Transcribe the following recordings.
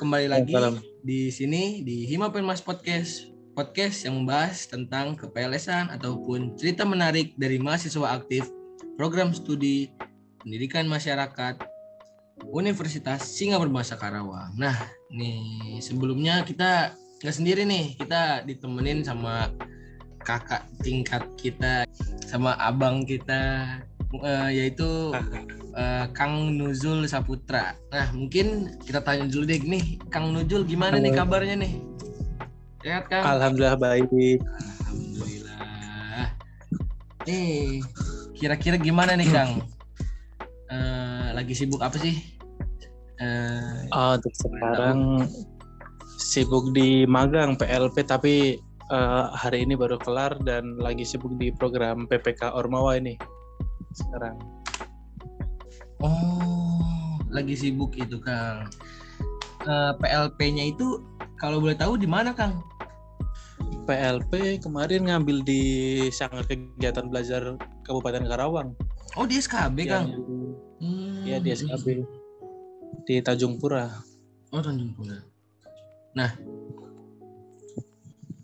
kembali lagi di sini di Hima Penmas Podcast. Podcast yang membahas tentang kepelesan ataupun cerita menarik dari mahasiswa aktif program studi pendidikan masyarakat Universitas Singa Berbahasa Karawang. Nah, nih sebelumnya kita nggak sendiri nih, kita ditemenin sama kakak tingkat kita, sama abang kita, uh, yaitu uh, Kang Nuzul Saputra. Nah, mungkin kita tanya dulu deh nih, Kang Nuzul gimana Halo. nih kabarnya nih? Sehat, Kang? Alhamdulillah baik. Alhamdulillah. Eh, kira-kira gimana nih, Kang? Uh, lagi sibuk apa sih? Uh, oh, untuk sekarang sibuk di magang PLP tapi uh, hari ini baru kelar dan lagi sibuk di program PPK Ormawa ini sekarang. Oh, lagi sibuk itu Kang. Uh, PLP-nya itu kalau boleh tahu di mana Kang? PLP kemarin ngambil di Sanggar Kegiatan Belajar Kabupaten Karawang. Oh di SKB Kang? Iya hmm. di SKB di Tanjung Pura. Oh Tanjung Pura. Nah,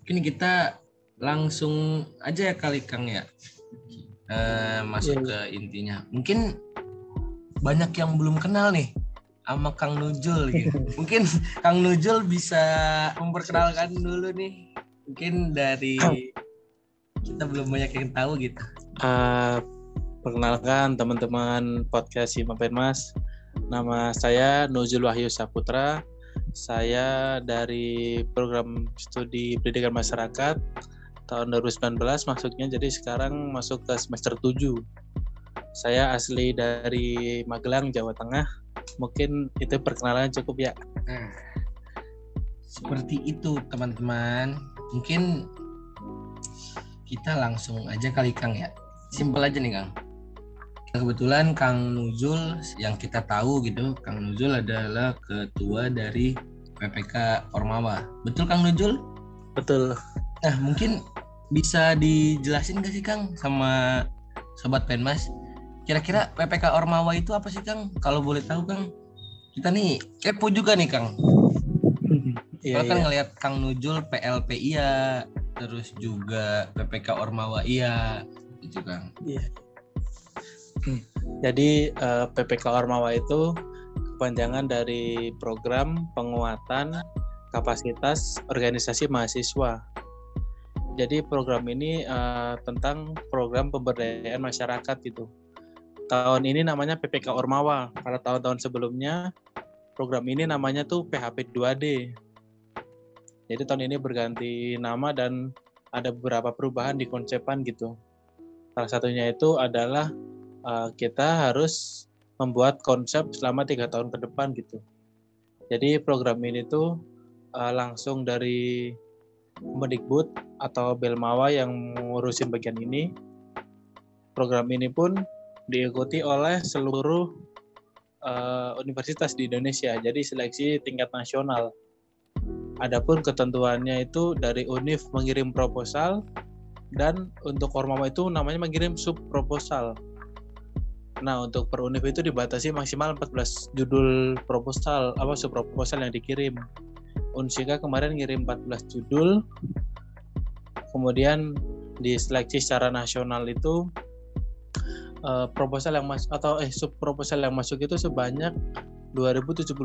ini kita langsung aja ya kali Kang ya uh, masuk yeah. ke intinya. Mungkin banyak yang belum kenal nih sama Kang Nujul gitu. Mungkin Kang Nujul bisa memperkenalkan dulu nih. Mungkin dari kita belum banyak yang tahu gitu. Uh, perkenalkan teman-teman podcast Simapen Mas. Nama saya Nujul Wahyu Saputra. Saya dari program studi pendidikan masyarakat tahun 2019 masuknya jadi sekarang masuk ke semester 7 saya asli dari Magelang, Jawa Tengah. Mungkin itu perkenalan cukup ya. Nah, seperti itu teman-teman. Mungkin kita langsung aja kali Kang ya. Simpel aja nih Kang. Kebetulan Kang Nuzul yang kita tahu gitu, Kang Nuzul adalah ketua dari PPK Ormawa. Betul Kang Nuzul? Betul. Nah, mungkin bisa dijelasin gak sih Kang sama sobat Penmas Kira-kira PPK Ormawa itu apa sih Kang? Kalau boleh tahu Kang. Kita nih kepo juga nih Kang. Iya, kan iya. ngelihat Kang Nujul PLP iya, terus juga PPK Ormawa iya, gitu Kang. Iya. Jadi uh, eh, PPK Ormawa itu kepanjangan dari program penguatan kapasitas organisasi mahasiswa. Jadi program ini uh, tentang program pemberdayaan masyarakat gitu tahun ini namanya PPK Ormawa. Pada tahun-tahun sebelumnya program ini namanya tuh PHP 2D. Jadi tahun ini berganti nama dan ada beberapa perubahan di konsepan gitu. Salah satunya itu adalah uh, kita harus membuat konsep selama tiga tahun ke depan gitu. Jadi program ini tuh uh, langsung dari Mendikbud atau Belmawa yang ngurusin bagian ini. Program ini pun diikuti oleh seluruh uh, universitas di Indonesia. Jadi seleksi tingkat nasional. Adapun ketentuannya itu dari UNIF mengirim proposal dan untuk Ormama itu namanya mengirim sub proposal. Nah, untuk per UNIF itu dibatasi maksimal 14 judul proposal apa sub proposal yang dikirim. Unsika kemarin ngirim 14 judul. Kemudian diseleksi secara nasional itu uh, proposal yang masuk atau eh sub proposal yang masuk itu sebanyak 2073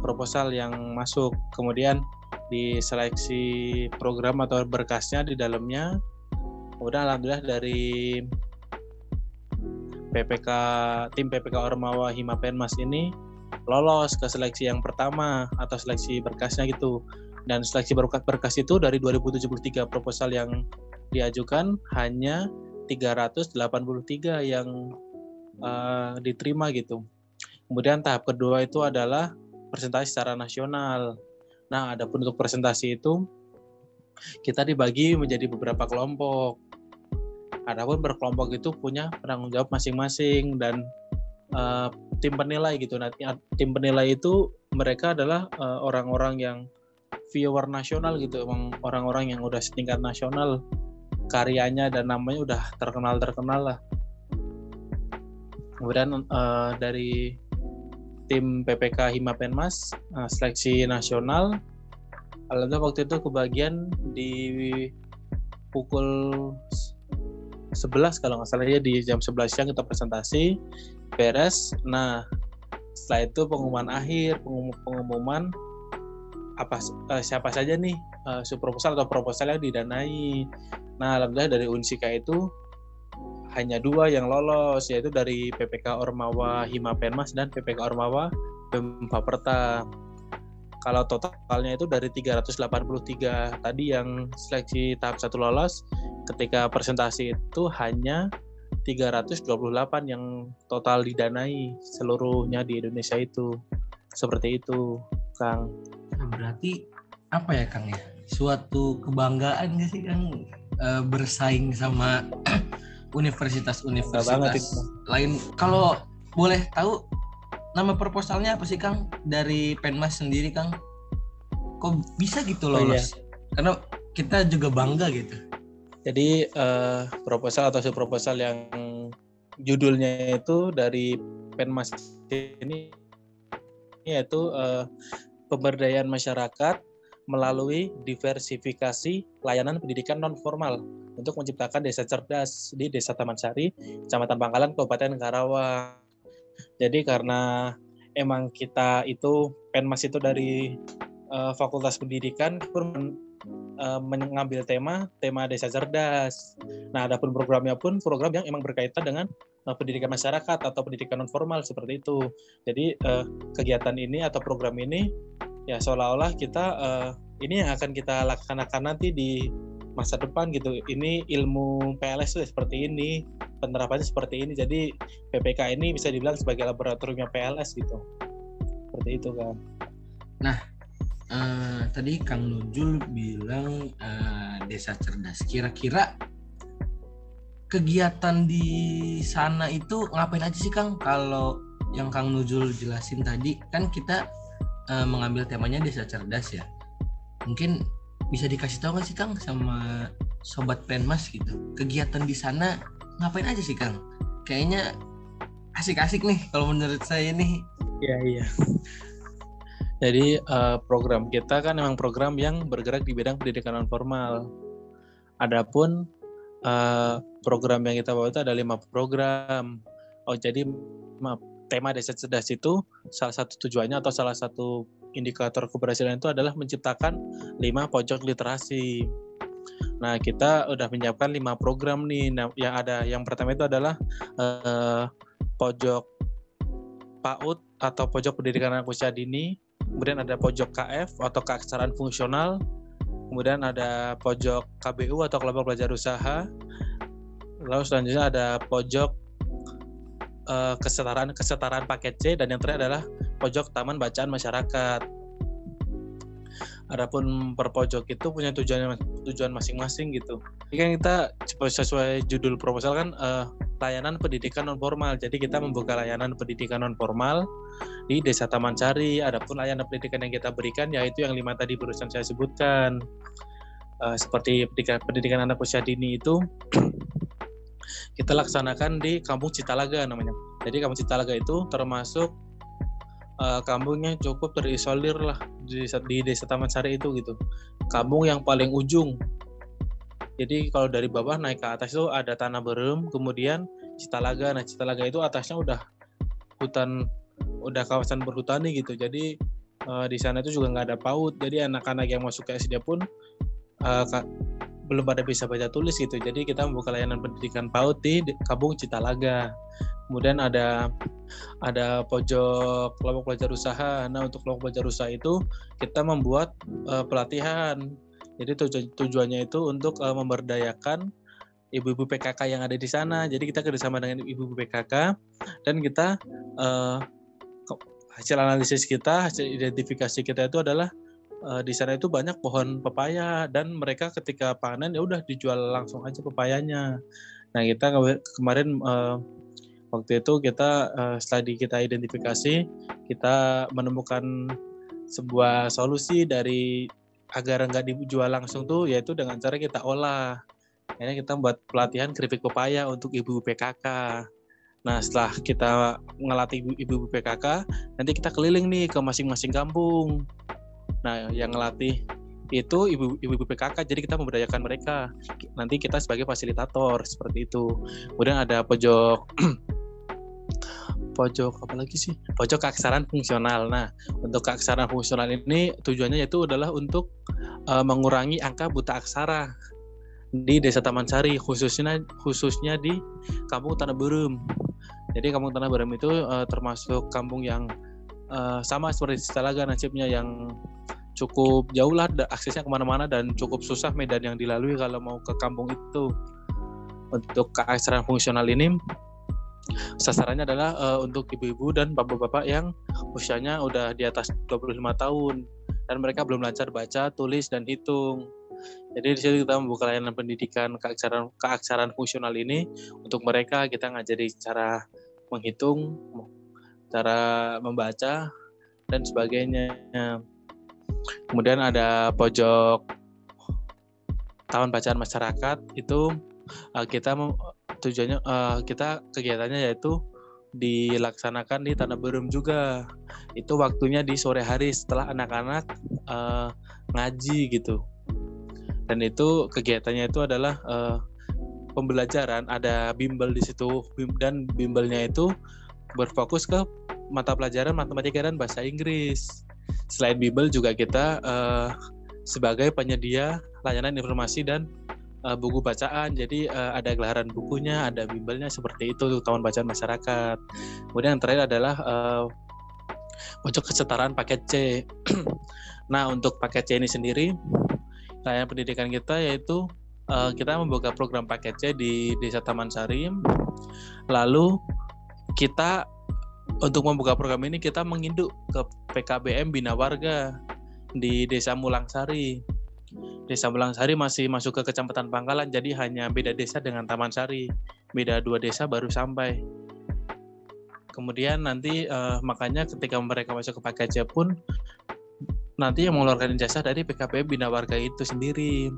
proposal yang masuk. Kemudian diseleksi program atau berkasnya di dalamnya. Kemudian alhamdulillah dari PPK tim PPK Ormawa Himapenmas ini lolos ke seleksi yang pertama atau seleksi berkasnya gitu. Dan seleksi berkas, berkas itu dari 2073 proposal yang diajukan hanya 383 yang uh, diterima gitu. Kemudian tahap kedua itu adalah presentasi secara nasional. Nah, ada pun untuk presentasi itu kita dibagi menjadi beberapa kelompok. Adapun berkelompok itu punya penanggung jawab masing-masing dan uh, tim penilai gitu. Nah, tim penilai itu mereka adalah eh, orang-orang uh, yang viewer nasional gitu, emang orang-orang yang udah setingkat nasional karyanya dan namanya udah terkenal terkenal lah kemudian uh, dari tim PPK Hima Penmas uh, seleksi nasional. Alhamdulillah waktu itu kebagian di pukul 11 kalau nggak salah ya di jam 11 siang kita presentasi beres. Nah setelah itu pengumuman akhir pengum pengumuman apa uh, siapa saja nih uh, proposal atau proposal yang didanai. Nah alhamdulillah dari Unsika itu hanya dua yang lolos yaitu dari PPK Ormawa Hima Penmas dan PPK Ormawa Perta. Kalau totalnya itu dari 383 tadi yang seleksi tahap satu lolos ketika presentasi itu hanya 328 yang total didanai seluruhnya di Indonesia itu. Seperti itu Kang. Nah, berarti apa ya Kang ya? Suatu kebanggaan nggak sih Kang e, bersaing sama universitas-universitas lain kalau boleh tahu nama proposalnya apa sih Kang dari Penmas sendiri Kang? Kok bisa gitu loh? Oh, iya. Karena kita juga bangga gitu. Jadi uh, proposal atau proposal yang judulnya itu dari Penmas ini yaitu uh, pemberdayaan masyarakat melalui diversifikasi layanan pendidikan non formal untuk menciptakan desa cerdas di Desa Taman Sari, Kecamatan Pangkalan, Kabupaten Karawang. Jadi karena emang kita itu penmas itu dari uh, Fakultas Pendidikan pun uh, mengambil tema tema desa cerdas. Nah, adapun programnya pun program yang emang berkaitan dengan uh, pendidikan masyarakat atau pendidikan non formal seperti itu. Jadi uh, kegiatan ini atau program ini ya seolah-olah kita uh, ini yang akan kita laksanakan nanti di masa depan gitu. Ini ilmu PLS itu seperti ini penerapannya seperti ini. Jadi PPK ini bisa dibilang sebagai laboratoriumnya PLS gitu. Seperti itu kan. Nah, uh, tadi Kang Nujul bilang uh, desa cerdas. Kira-kira kegiatan di sana itu ngapain aja sih Kang? Kalau yang Kang Nujul jelasin tadi kan kita uh, mengambil temanya desa cerdas ya. Mungkin bisa dikasih tahu nggak sih Kang sama sobat Penmas gitu kegiatan di sana ngapain aja sih Kang? Kayaknya asik-asik nih kalau menurut saya nih. Iya iya. Jadi uh, program kita kan memang program yang bergerak di bidang pendidikan non formal. Adapun uh, program yang kita bawa itu ada lima program. Oh jadi maaf, tema desa cerdas itu salah satu tujuannya atau salah satu indikator keberhasilan itu adalah menciptakan lima pojok literasi. Nah, kita udah menyiapkan lima program nih. Nah, yang ada yang pertama itu adalah uh, pojok PAUD atau pojok pendidikan anak usia dini. Kemudian ada pojok KF atau keaksaraan fungsional. Kemudian ada pojok KBU atau kelompok belajar usaha. Lalu selanjutnya ada pojok uh, kesetaraan kesetaraan paket C dan yang terakhir adalah pojok taman bacaan masyarakat. Adapun per pojok itu punya tujuan tujuan masing-masing gitu. Ini kan kita sesuai judul proposal kan uh, layanan pendidikan non formal. Jadi kita membuka layanan pendidikan non formal di Desa Taman Sari. Adapun layanan pendidikan yang kita berikan yaitu yang lima tadi barusan saya sebutkan. Uh, seperti pendidikan, pendidikan anak usia dini itu kita laksanakan di Kampung Citalaga namanya. Jadi Kampung Citalaga itu termasuk uh, kampungnya cukup terisolir lah di, di desa Taman Sari itu gitu. Kampung yang paling ujung. Jadi kalau dari bawah naik ke atas itu ada tanah berem, kemudian Citalaga. Nah Citalaga itu atasnya udah hutan, udah kawasan berhutani gitu. Jadi uh, di sana itu juga nggak ada PAUD. Jadi anak-anak yang masuk ke SD pun uh, belum pada bisa baca tulis gitu. Jadi kita membuka layanan pendidikan PAUD di Kampung Citalaga kemudian ada ada pojok kelompok belajar usaha. Nah untuk kelompok belajar usaha itu kita membuat uh, pelatihan. Jadi tujuan, tujuannya itu untuk uh, memberdayakan ibu-ibu PKK yang ada di sana. Jadi kita kerjasama dengan ibu-ibu PKK dan kita uh, hasil analisis kita, hasil identifikasi kita itu adalah uh, di sana itu banyak pohon pepaya dan mereka ketika panen ya udah dijual langsung aja pepayanya. Nah kita kemarin uh, waktu itu kita uh, setelah di kita identifikasi kita menemukan sebuah solusi dari agar nggak dijual langsung tuh yaitu dengan cara kita olah akhirnya kita buat pelatihan keripik pepaya untuk ibu PKK Nah, setelah kita ngelatih ibu-ibu PKK, nanti kita keliling nih ke masing-masing kampung. Nah, yang ngelatih itu ibu-ibu PKK, jadi kita memberdayakan mereka. Nanti kita sebagai fasilitator seperti itu. Kemudian ada pojok pojok apa lagi sih? Pojok keaksaraan fungsional. Nah, untuk keaksaraan fungsional ini tujuannya yaitu adalah untuk uh, mengurangi angka buta aksara di Desa Taman Sari khususnya khususnya di Kampung Tanah Burung. Jadi Kampung Tanah Burung itu uh, termasuk kampung yang uh, sama seperti Talaga nasibnya yang cukup jauh lah aksesnya ke mana-mana dan cukup susah medan yang dilalui kalau mau ke kampung itu. Untuk keaksaraan fungsional ini sasarannya adalah uh, untuk ibu-ibu dan bapak-bapak yang usianya udah di atas 25 tahun dan mereka belum lancar baca, tulis dan hitung. Jadi di situ kita membuka layanan pendidikan keaksaraan, keaksaraan fungsional ini untuk mereka kita ngajari cara menghitung, cara membaca dan sebagainya. Kemudian ada pojok tahun bacaan masyarakat itu uh, kita tujuannya uh, kita kegiatannya yaitu dilaksanakan di Tanah Berum juga. Itu waktunya di sore hari setelah anak-anak uh, ngaji gitu dan itu kegiatannya itu adalah uh, pembelajaran ada bimbel di situ dan bimbelnya itu berfokus ke mata pelajaran matematika dan bahasa Inggris. Selain bimbel juga kita uh, sebagai penyedia layanan informasi dan uh, buku bacaan. Jadi uh, ada gelaran bukunya ada bimbelnya seperti itu tahun bacaan masyarakat. Kemudian yang terakhir adalah uh, pojok kesetaraan paket C. Nah untuk paket C ini sendiri layanan pendidikan kita yaitu kita membuka program paket C di Desa Taman Sari. Lalu kita untuk membuka program ini kita menginduk ke PKBM Bina Warga di Desa Mulangsari. Desa Mulangsari masih masuk ke Kecamatan Pangkalan, jadi hanya beda desa dengan Taman Sari. Beda dua desa baru sampai. Kemudian nanti uh, makanya ketika mereka masuk ke paket C pun nanti yang mengeluarkan jasa dari PKP Bina Warga itu sendiri.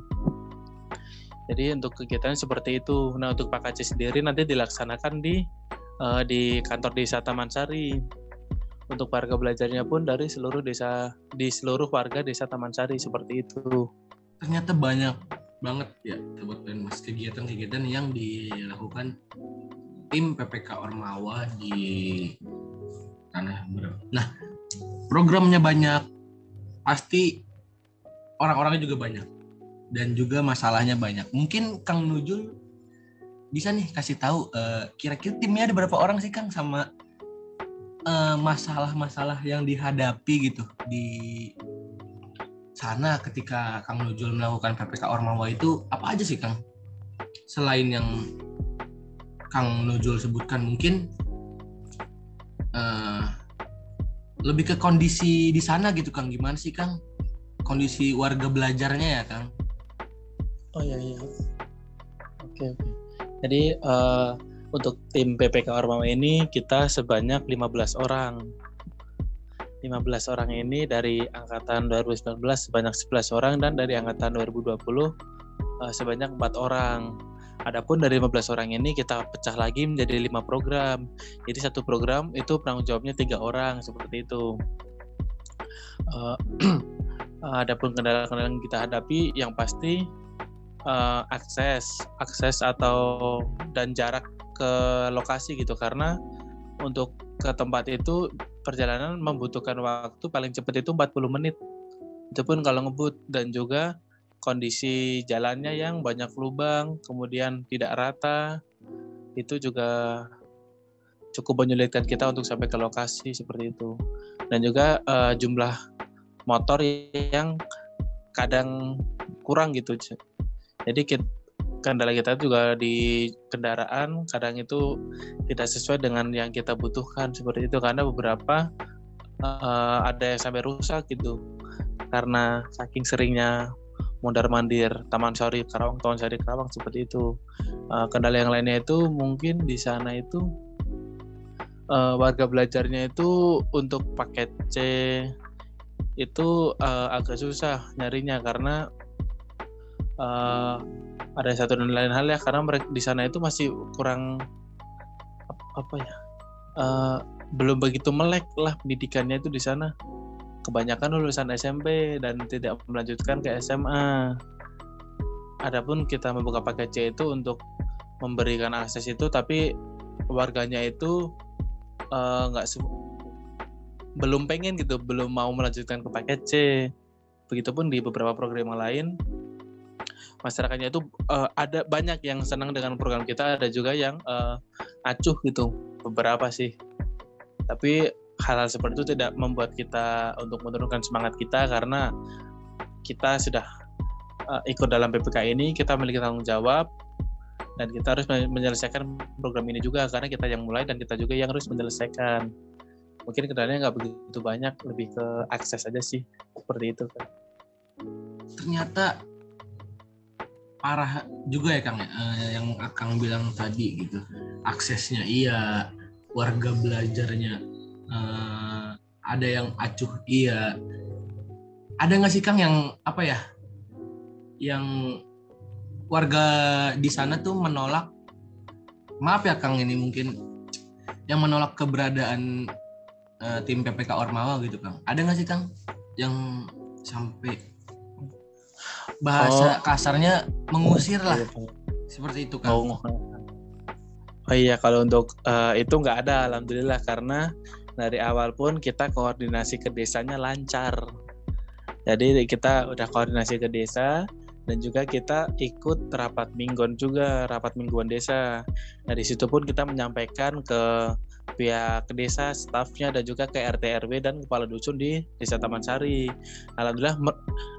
Jadi untuk kegiatan seperti itu. Nah untuk Pak Kaci sendiri nanti dilaksanakan di uh, di kantor desa Taman Sari. Untuk warga belajarnya pun dari seluruh desa di seluruh warga desa Taman Sari seperti itu. Ternyata banyak banget ya sobat mas kegiatan-kegiatan yang dilakukan tim PPK Ormawa di Tanah Berem. Nah programnya banyak pasti orang-orangnya juga banyak dan juga masalahnya banyak. Mungkin Kang Nujul bisa nih kasih tahu uh, kira-kira timnya ada berapa orang sih Kang sama masalah masalah-masalah yang dihadapi gitu di sana ketika Kang Nujul melakukan PPK Ormawa itu? Apa aja sih Kang? Selain yang Kang Nujul sebutkan mungkin uh, lebih ke kondisi di sana gitu Kang. Gimana sih Kang kondisi warga belajarnya ya Kang? Oh iya iya. Oke oke jadi uh, untuk tim PPK Ormawa ini kita sebanyak 15 orang 15 orang ini dari angkatan 2019 sebanyak 11 orang dan dari angkatan 2020 uh, eh, sebanyak 4 orang Adapun dari 15 orang ini kita pecah lagi menjadi lima program. Jadi satu program itu penanggung jawabnya tiga orang seperti itu. Uh, adapun kendala-kendala yang kita hadapi yang pasti uh, akses, akses atau dan jarak ke lokasi gitu karena untuk ke tempat itu perjalanan membutuhkan waktu paling cepat itu 40 menit. Itu pun kalau ngebut dan juga kondisi jalannya yang banyak lubang, kemudian tidak rata, itu juga cukup menyulitkan kita untuk sampai ke lokasi seperti itu. Dan juga uh, jumlah motor yang kadang kurang gitu. Jadi kita, kendala kita juga di kendaraan kadang itu tidak sesuai dengan yang kita butuhkan seperti itu. Karena beberapa uh, ada yang sampai rusak gitu karena saking seringnya mondar mandir Taman Sari Karawang Taman Sari Karawang seperti itu. Uh, kendala yang lainnya itu mungkin di sana itu uh, warga belajarnya itu untuk paket C itu uh, agak susah nyarinya karena uh, ada satu dan lain hal ya karena mereka di sana itu masih kurang apa ya uh, belum begitu melek lah pendidikannya itu di sana. Kebanyakan lulusan SMP dan tidak melanjutkan ke SMA adapun kita membuka paket C itu untuk memberikan akses itu tapi warganya itu eh, nggak uh, belum pengen gitu belum mau melanjutkan ke paket C. Begitupun di beberapa program lain masyarakatnya itu uh, ada banyak yang senang dengan program kita ada juga yang uh, acuh gitu beberapa sih. Tapi hal-hal seperti itu tidak membuat kita untuk menurunkan semangat kita karena kita sudah uh, ikut dalam PPK ini kita memiliki tanggung jawab dan kita harus menyelesaikan program ini juga karena kita yang mulai dan kita juga yang harus menyelesaikan. Mungkin kendalanya nggak begitu banyak lebih ke akses aja sih seperti itu kan ternyata parah juga ya Kang ya? Uh, yang Kang bilang tadi gitu. Aksesnya iya warga belajarnya uh, ada yang acuh iya. Ada nggak sih Kang yang apa ya yang warga di sana tuh menolak? Maaf ya Kang ini mungkin yang menolak keberadaan uh, tim PPK Ormawa gitu Kang. Ada nggak sih Kang yang sampai bahasa oh. kasarnya mengusir lah iya, seperti itu Kang? Oh, oh iya kalau untuk uh, itu nggak ada alhamdulillah karena dari awal pun kita koordinasi ke desanya lancar. Jadi kita udah koordinasi ke desa, dan juga kita ikut rapat mingguan juga rapat mingguan desa nah di situ pun kita menyampaikan ke pihak desa stafnya dan juga ke RT RW dan kepala dusun di desa Taman Sari. Alhamdulillah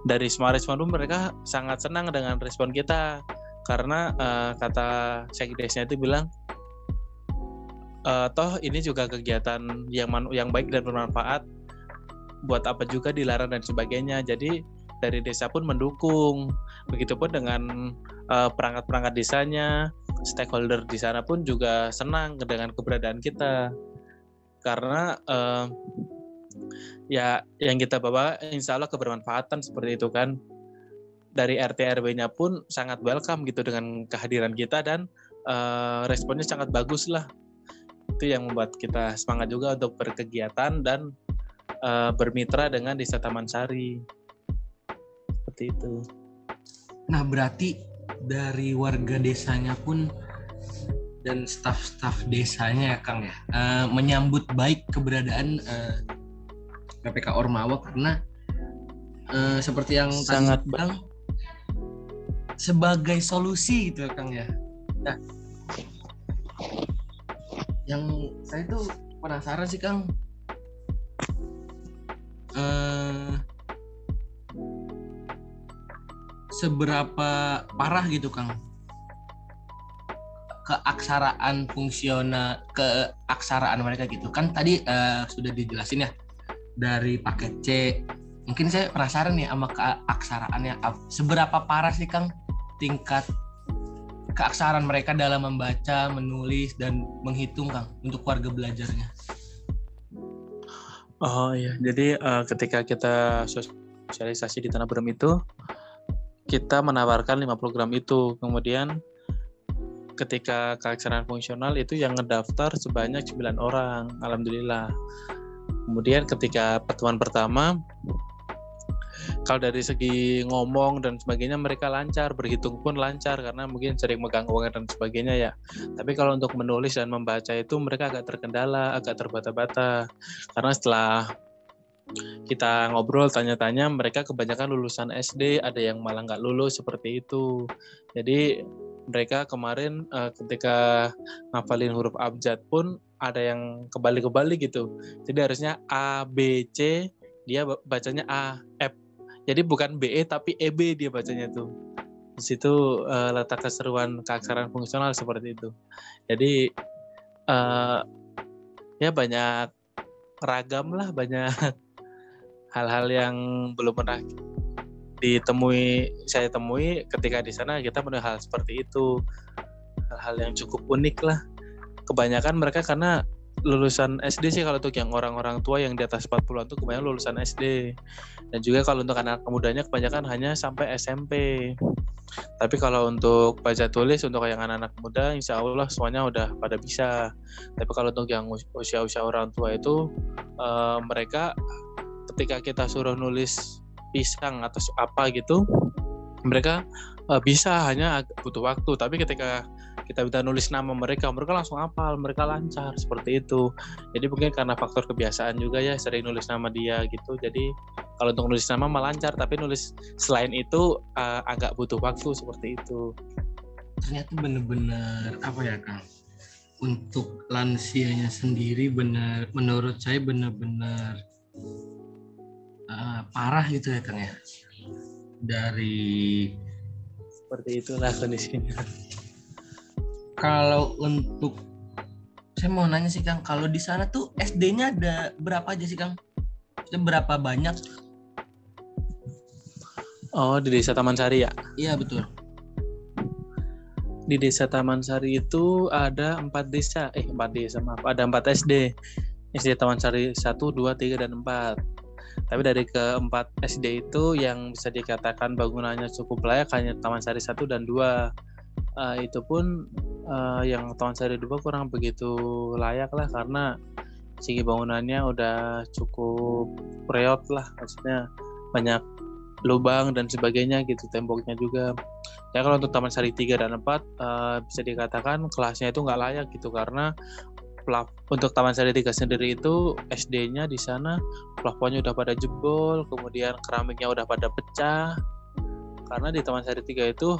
dari semua respon pun mereka sangat senang dengan respon kita. Karena uh, kata sekdesnya itu bilang uh, toh ini juga kegiatan yang yang baik dan bermanfaat. Buat apa juga dilarang dan sebagainya. Jadi dari desa pun mendukung. Begitupun dengan uh, perangkat-perangkat desanya, stakeholder di sana pun juga senang dengan keberadaan kita. Karena uh, ya yang kita bawa insya Allah kebermanfaatan seperti itu kan. Dari RT RW-nya pun sangat welcome gitu dengan kehadiran kita dan uh, responnya sangat bagus lah. Itu yang membuat kita semangat juga untuk berkegiatan dan uh, bermitra dengan Desa Taman Sari seperti itu. Nah berarti dari warga desanya pun dan staf-staf desanya ya Kang ya uh, menyambut baik keberadaan uh, PPK Ormawa karena uh, seperti yang sangat bang sebagai solusi gitu ya Kang ya. Nah yang saya tuh penasaran sih Kang uh, seberapa parah gitu Kang? Keaksaraan fungsional keaksaraan mereka gitu. Kan tadi uh, sudah dijelasin ya dari paket C. Mungkin saya penasaran nih sama keaksaraannya. Seberapa parah sih Kang tingkat keaksaraan mereka dalam membaca menulis dan menghitung Kang untuk warga belajarnya? Oh iya. Jadi uh, ketika kita sosialisasi di Tanah Berem itu kita menawarkan lima program itu. Kemudian ketika keaksaraan fungsional itu yang ngedaftar sebanyak 9 orang. Alhamdulillah. Kemudian ketika pertemuan pertama kalau dari segi ngomong dan sebagainya mereka lancar, berhitung pun lancar karena mungkin sering megang uang dan sebagainya ya. Tapi kalau untuk menulis dan membaca itu mereka agak terkendala, agak terbata-bata. Karena setelah kita ngobrol tanya-tanya mereka kebanyakan lulusan SD ada yang malah nggak lulus seperti itu. Jadi mereka kemarin uh, ketika ngafalin huruf abjad pun ada yang kebalik-kebalik gitu. Jadi harusnya A B C dia bacanya A F. Jadi bukan BE tapi EB dia bacanya tuh. Di situ uh, letak keseruan keaksaraan fungsional seperti itu. Jadi uh, ya banyak ragam lah banyak hal-hal yang belum pernah ditemui saya temui ketika di sana kita menemui hal seperti itu. Hal-hal yang cukup unik lah. Kebanyakan mereka karena lulusan SD sih kalau untuk yang orang-orang tua yang di atas 40-an tuh kebanyakan lulusan SD dan juga kalau untuk anak mudanya kebanyakan hanya sampai SMP Tapi kalau untuk baca tulis untuk yang anak-anak muda, insya Allah semuanya udah pada bisa. Tapi kalau untuk yang usia-usia orang tua itu, uh, mereka ketika kita suruh nulis pisang atau apa gitu, mereka uh, bisa hanya butuh waktu. Tapi ketika kita bisa nulis nama mereka, mereka langsung hafal, mereka lancar seperti itu. Jadi mungkin karena faktor kebiasaan juga ya sering nulis nama dia gitu. Jadi kalau untuk nulis nama malah tapi nulis selain itu uh, agak butuh waktu seperti itu. Ternyata benar-benar apa ya Kang? Untuk lansianya sendiri benar menurut saya benar-benar uh, parah gitu ya Kang ya. Dari seperti itulah kondisinya kalau untuk saya mau nanya sih Kang, kalau di sana tuh SD-nya ada berapa aja sih Kang? Berapa banyak? Oh, di Desa Taman Sari ya? Iya, betul. Di Desa Taman Sari itu ada empat desa, eh empat desa maaf, ada empat SD. SD Taman Sari 1, 2, 3, dan 4. Tapi dari keempat SD itu yang bisa dikatakan bangunannya cukup layak hanya Taman Sari 1 dan 2. Uh, itu pun uh, yang tahun seri 2 kurang begitu layak lah karena segi bangunannya udah cukup reot lah maksudnya banyak lubang dan sebagainya gitu temboknya juga ya kalau untuk Taman Sari 3 dan 4 uh, eh, bisa dikatakan kelasnya itu nggak layak gitu karena plaf untuk Taman Sari 3 sendiri itu SD-nya di sana plafonnya udah pada jebol kemudian keramiknya udah pada pecah karena di Taman Sari 3 itu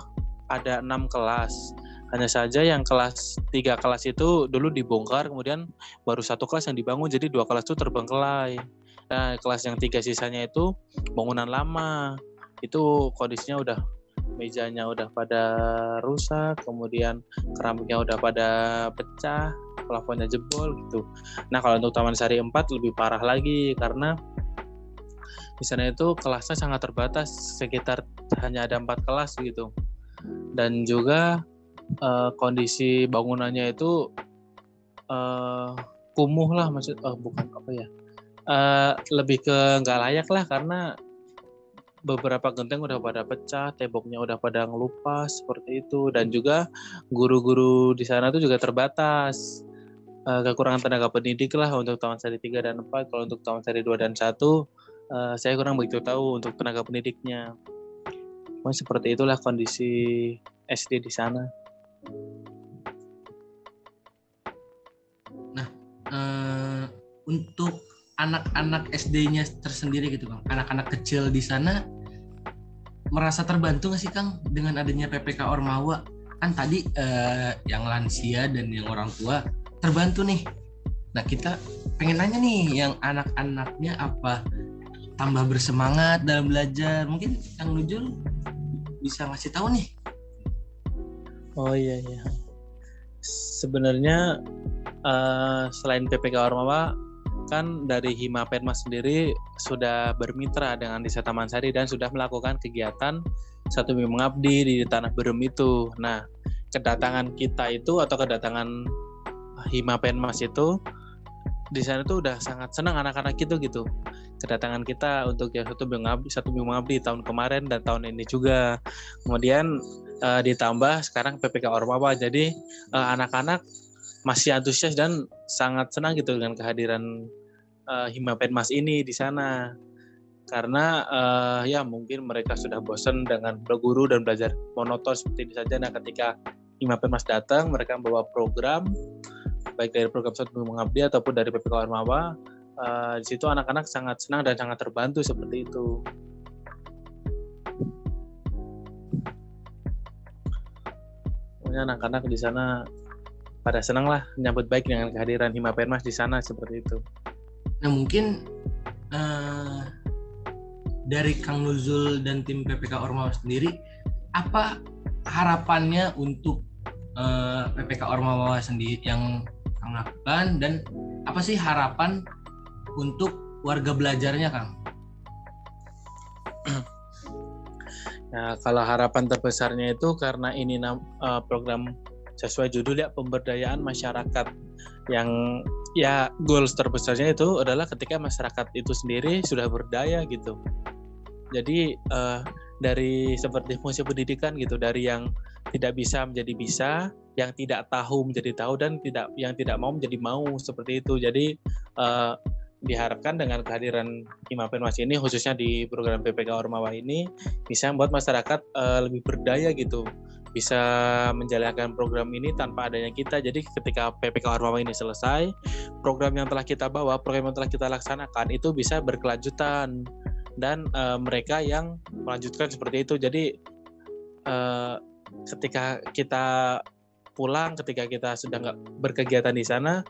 ada enam kelas hanya saja yang kelas tiga kelas itu dulu dibongkar, kemudian baru satu kelas yang dibangun, jadi dua kelas itu terbengkelai. Nah, kelas yang tiga sisanya itu bangunan lama. Itu kondisinya udah mejanya udah pada rusak, kemudian keramiknya udah pada pecah, plafonnya jebol gitu. Nah, kalau untuk Taman Sari 4 lebih parah lagi karena di sana itu kelasnya sangat terbatas, sekitar hanya ada empat kelas gitu. Dan juga uh, kondisi bangunannya itu uh, kumuh lah maksud uh, bukan apa ya uh, lebih ke nggak layak lah karena beberapa genteng udah pada pecah, temboknya udah pada ngelupas seperti itu dan juga guru-guru di sana tuh juga terbatas. Uh, kekurangan tenaga pendidik lah untuk tahun seri 3 dan 4. Kalau untuk tahun seri 2 dan 1 uh, saya kurang begitu tahu untuk tenaga pendidiknya. Mungkin seperti itulah kondisi SD di sana. Nah, uh, untuk anak-anak SD-nya tersendiri gitu Kang, anak-anak kecil di sana merasa terbantu nggak sih Kang dengan adanya PPK Ormawa? Kan tadi uh, yang lansia dan yang orang tua terbantu nih. Nah kita pengen nanya nih yang anak-anaknya apa tambah bersemangat dalam belajar? Mungkin Kang Nujul bisa ngasih tahu nih Oh iya iya. Sebenarnya uh, selain PPK Ormawa kan dari Hima Perma sendiri sudah bermitra dengan Desa Taman Sari dan sudah melakukan kegiatan satu minggu mengabdi di tanah Berem itu. Nah, kedatangan kita itu atau kedatangan Hima Penmas itu di sana tuh udah sangat senang anak-anak itu gitu. Kedatangan kita untuk yang satu minggu mengabdi satu minggu mengabdi tahun kemarin dan tahun ini juga. Kemudian uh, ditambah sekarang PPK Ormawa. Jadi uh, anak-anak masih antusias dan sangat senang gitu dengan kehadiran uh, Hima Penmas ini di sana. Karena uh, ya mungkin mereka sudah bosan dengan berguru dan belajar monoton seperti ini saja. Nah ketika Hima Penmas datang mereka membawa program baik dari program satu mengabdi ataupun dari PPK Ormawa uh, di situ anak-anak sangat senang dan sangat terbantu seperti itu. Anak-anak di sana pada senang lah menyambut baik dengan kehadiran Hima Permas di sana seperti itu. Nah mungkin uh, dari Kang Nuzul dan tim PPK Ormawa sendiri apa harapannya untuk uh, eh, PPK Ormawa sendiri yang Kang lakukan dan apa sih harapan untuk warga belajarnya Kang? Nah, kalau harapan terbesarnya itu karena ini uh, program sesuai judul ya pemberdayaan masyarakat. Yang ya goals terbesarnya itu adalah ketika masyarakat itu sendiri sudah berdaya gitu. Jadi uh, dari seperti fungsi pendidikan gitu dari yang tidak bisa menjadi bisa yang tidak tahu menjadi tahu dan tidak yang tidak mau menjadi mau seperti itu. Jadi uh, diharapkan dengan kehadiran Hima Penwas ini khususnya di program PPK Ormawa ini bisa membuat masyarakat uh, lebih berdaya gitu bisa menjalankan program ini tanpa adanya kita. Jadi ketika PPK Ormawa ini selesai, program yang telah kita bawa, program yang telah kita laksanakan itu bisa berkelanjutan dan uh, mereka yang melanjutkan seperti itu. Jadi uh, ketika kita pulang, ketika kita sedang berkegiatan di sana,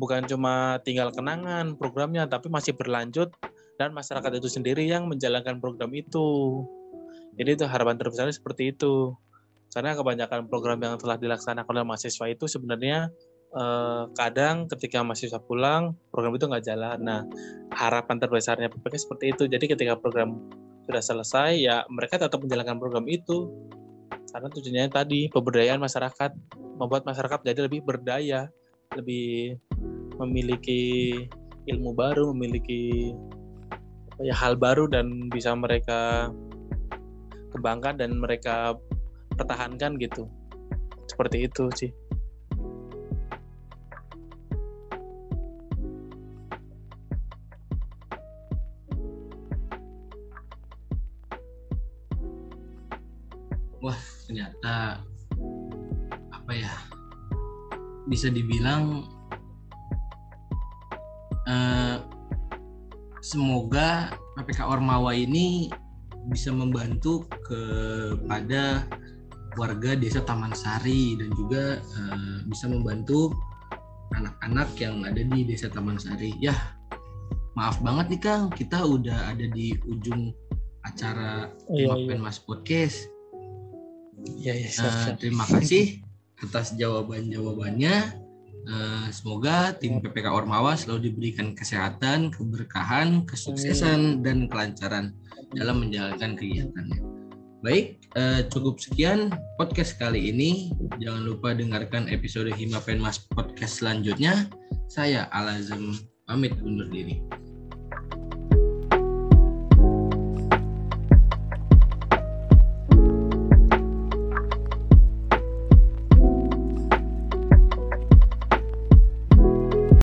bukan cuma tinggal kenangan programnya, tapi masih berlanjut dan masyarakat itu sendiri yang menjalankan program itu. Jadi itu harapan terbesarnya seperti itu. Karena kebanyakan program yang telah dilaksanakan oleh mahasiswa itu sebenarnya eh, kadang ketika mahasiswa pulang program itu nggak jalan. Nah harapan terbesarnya PPK seperti itu. Jadi ketika program sudah selesai ya mereka tetap menjalankan program itu karena tujuannya tadi pemberdayaan masyarakat membuat masyarakat jadi lebih berdaya lebih memiliki ilmu baru memiliki ya hal baru dan bisa mereka kembangkan dan mereka pertahankan gitu. Seperti itu sih. Wah ternyata apa ya? Bisa dibilang uh, semoga PPK Ormawa ini bisa membantu kepada warga desa Taman Sari dan juga uh, bisa membantu anak-anak yang ada di desa Taman Sari. Ya, maaf banget nih Kang, kita udah ada di ujung acara iya, iya. Mas Podcast. Iya, iya, uh, terima kasih atas jawaban-jawabannya. Uh, semoga tim PPK Ormawa selalu diberikan kesehatan, keberkahan, kesuksesan, dan kelancaran dalam menjalankan kegiatannya. Baik, uh, cukup sekian podcast kali ini. Jangan lupa dengarkan episode Hima Penmas podcast selanjutnya. Saya Alazem pamit undur diri.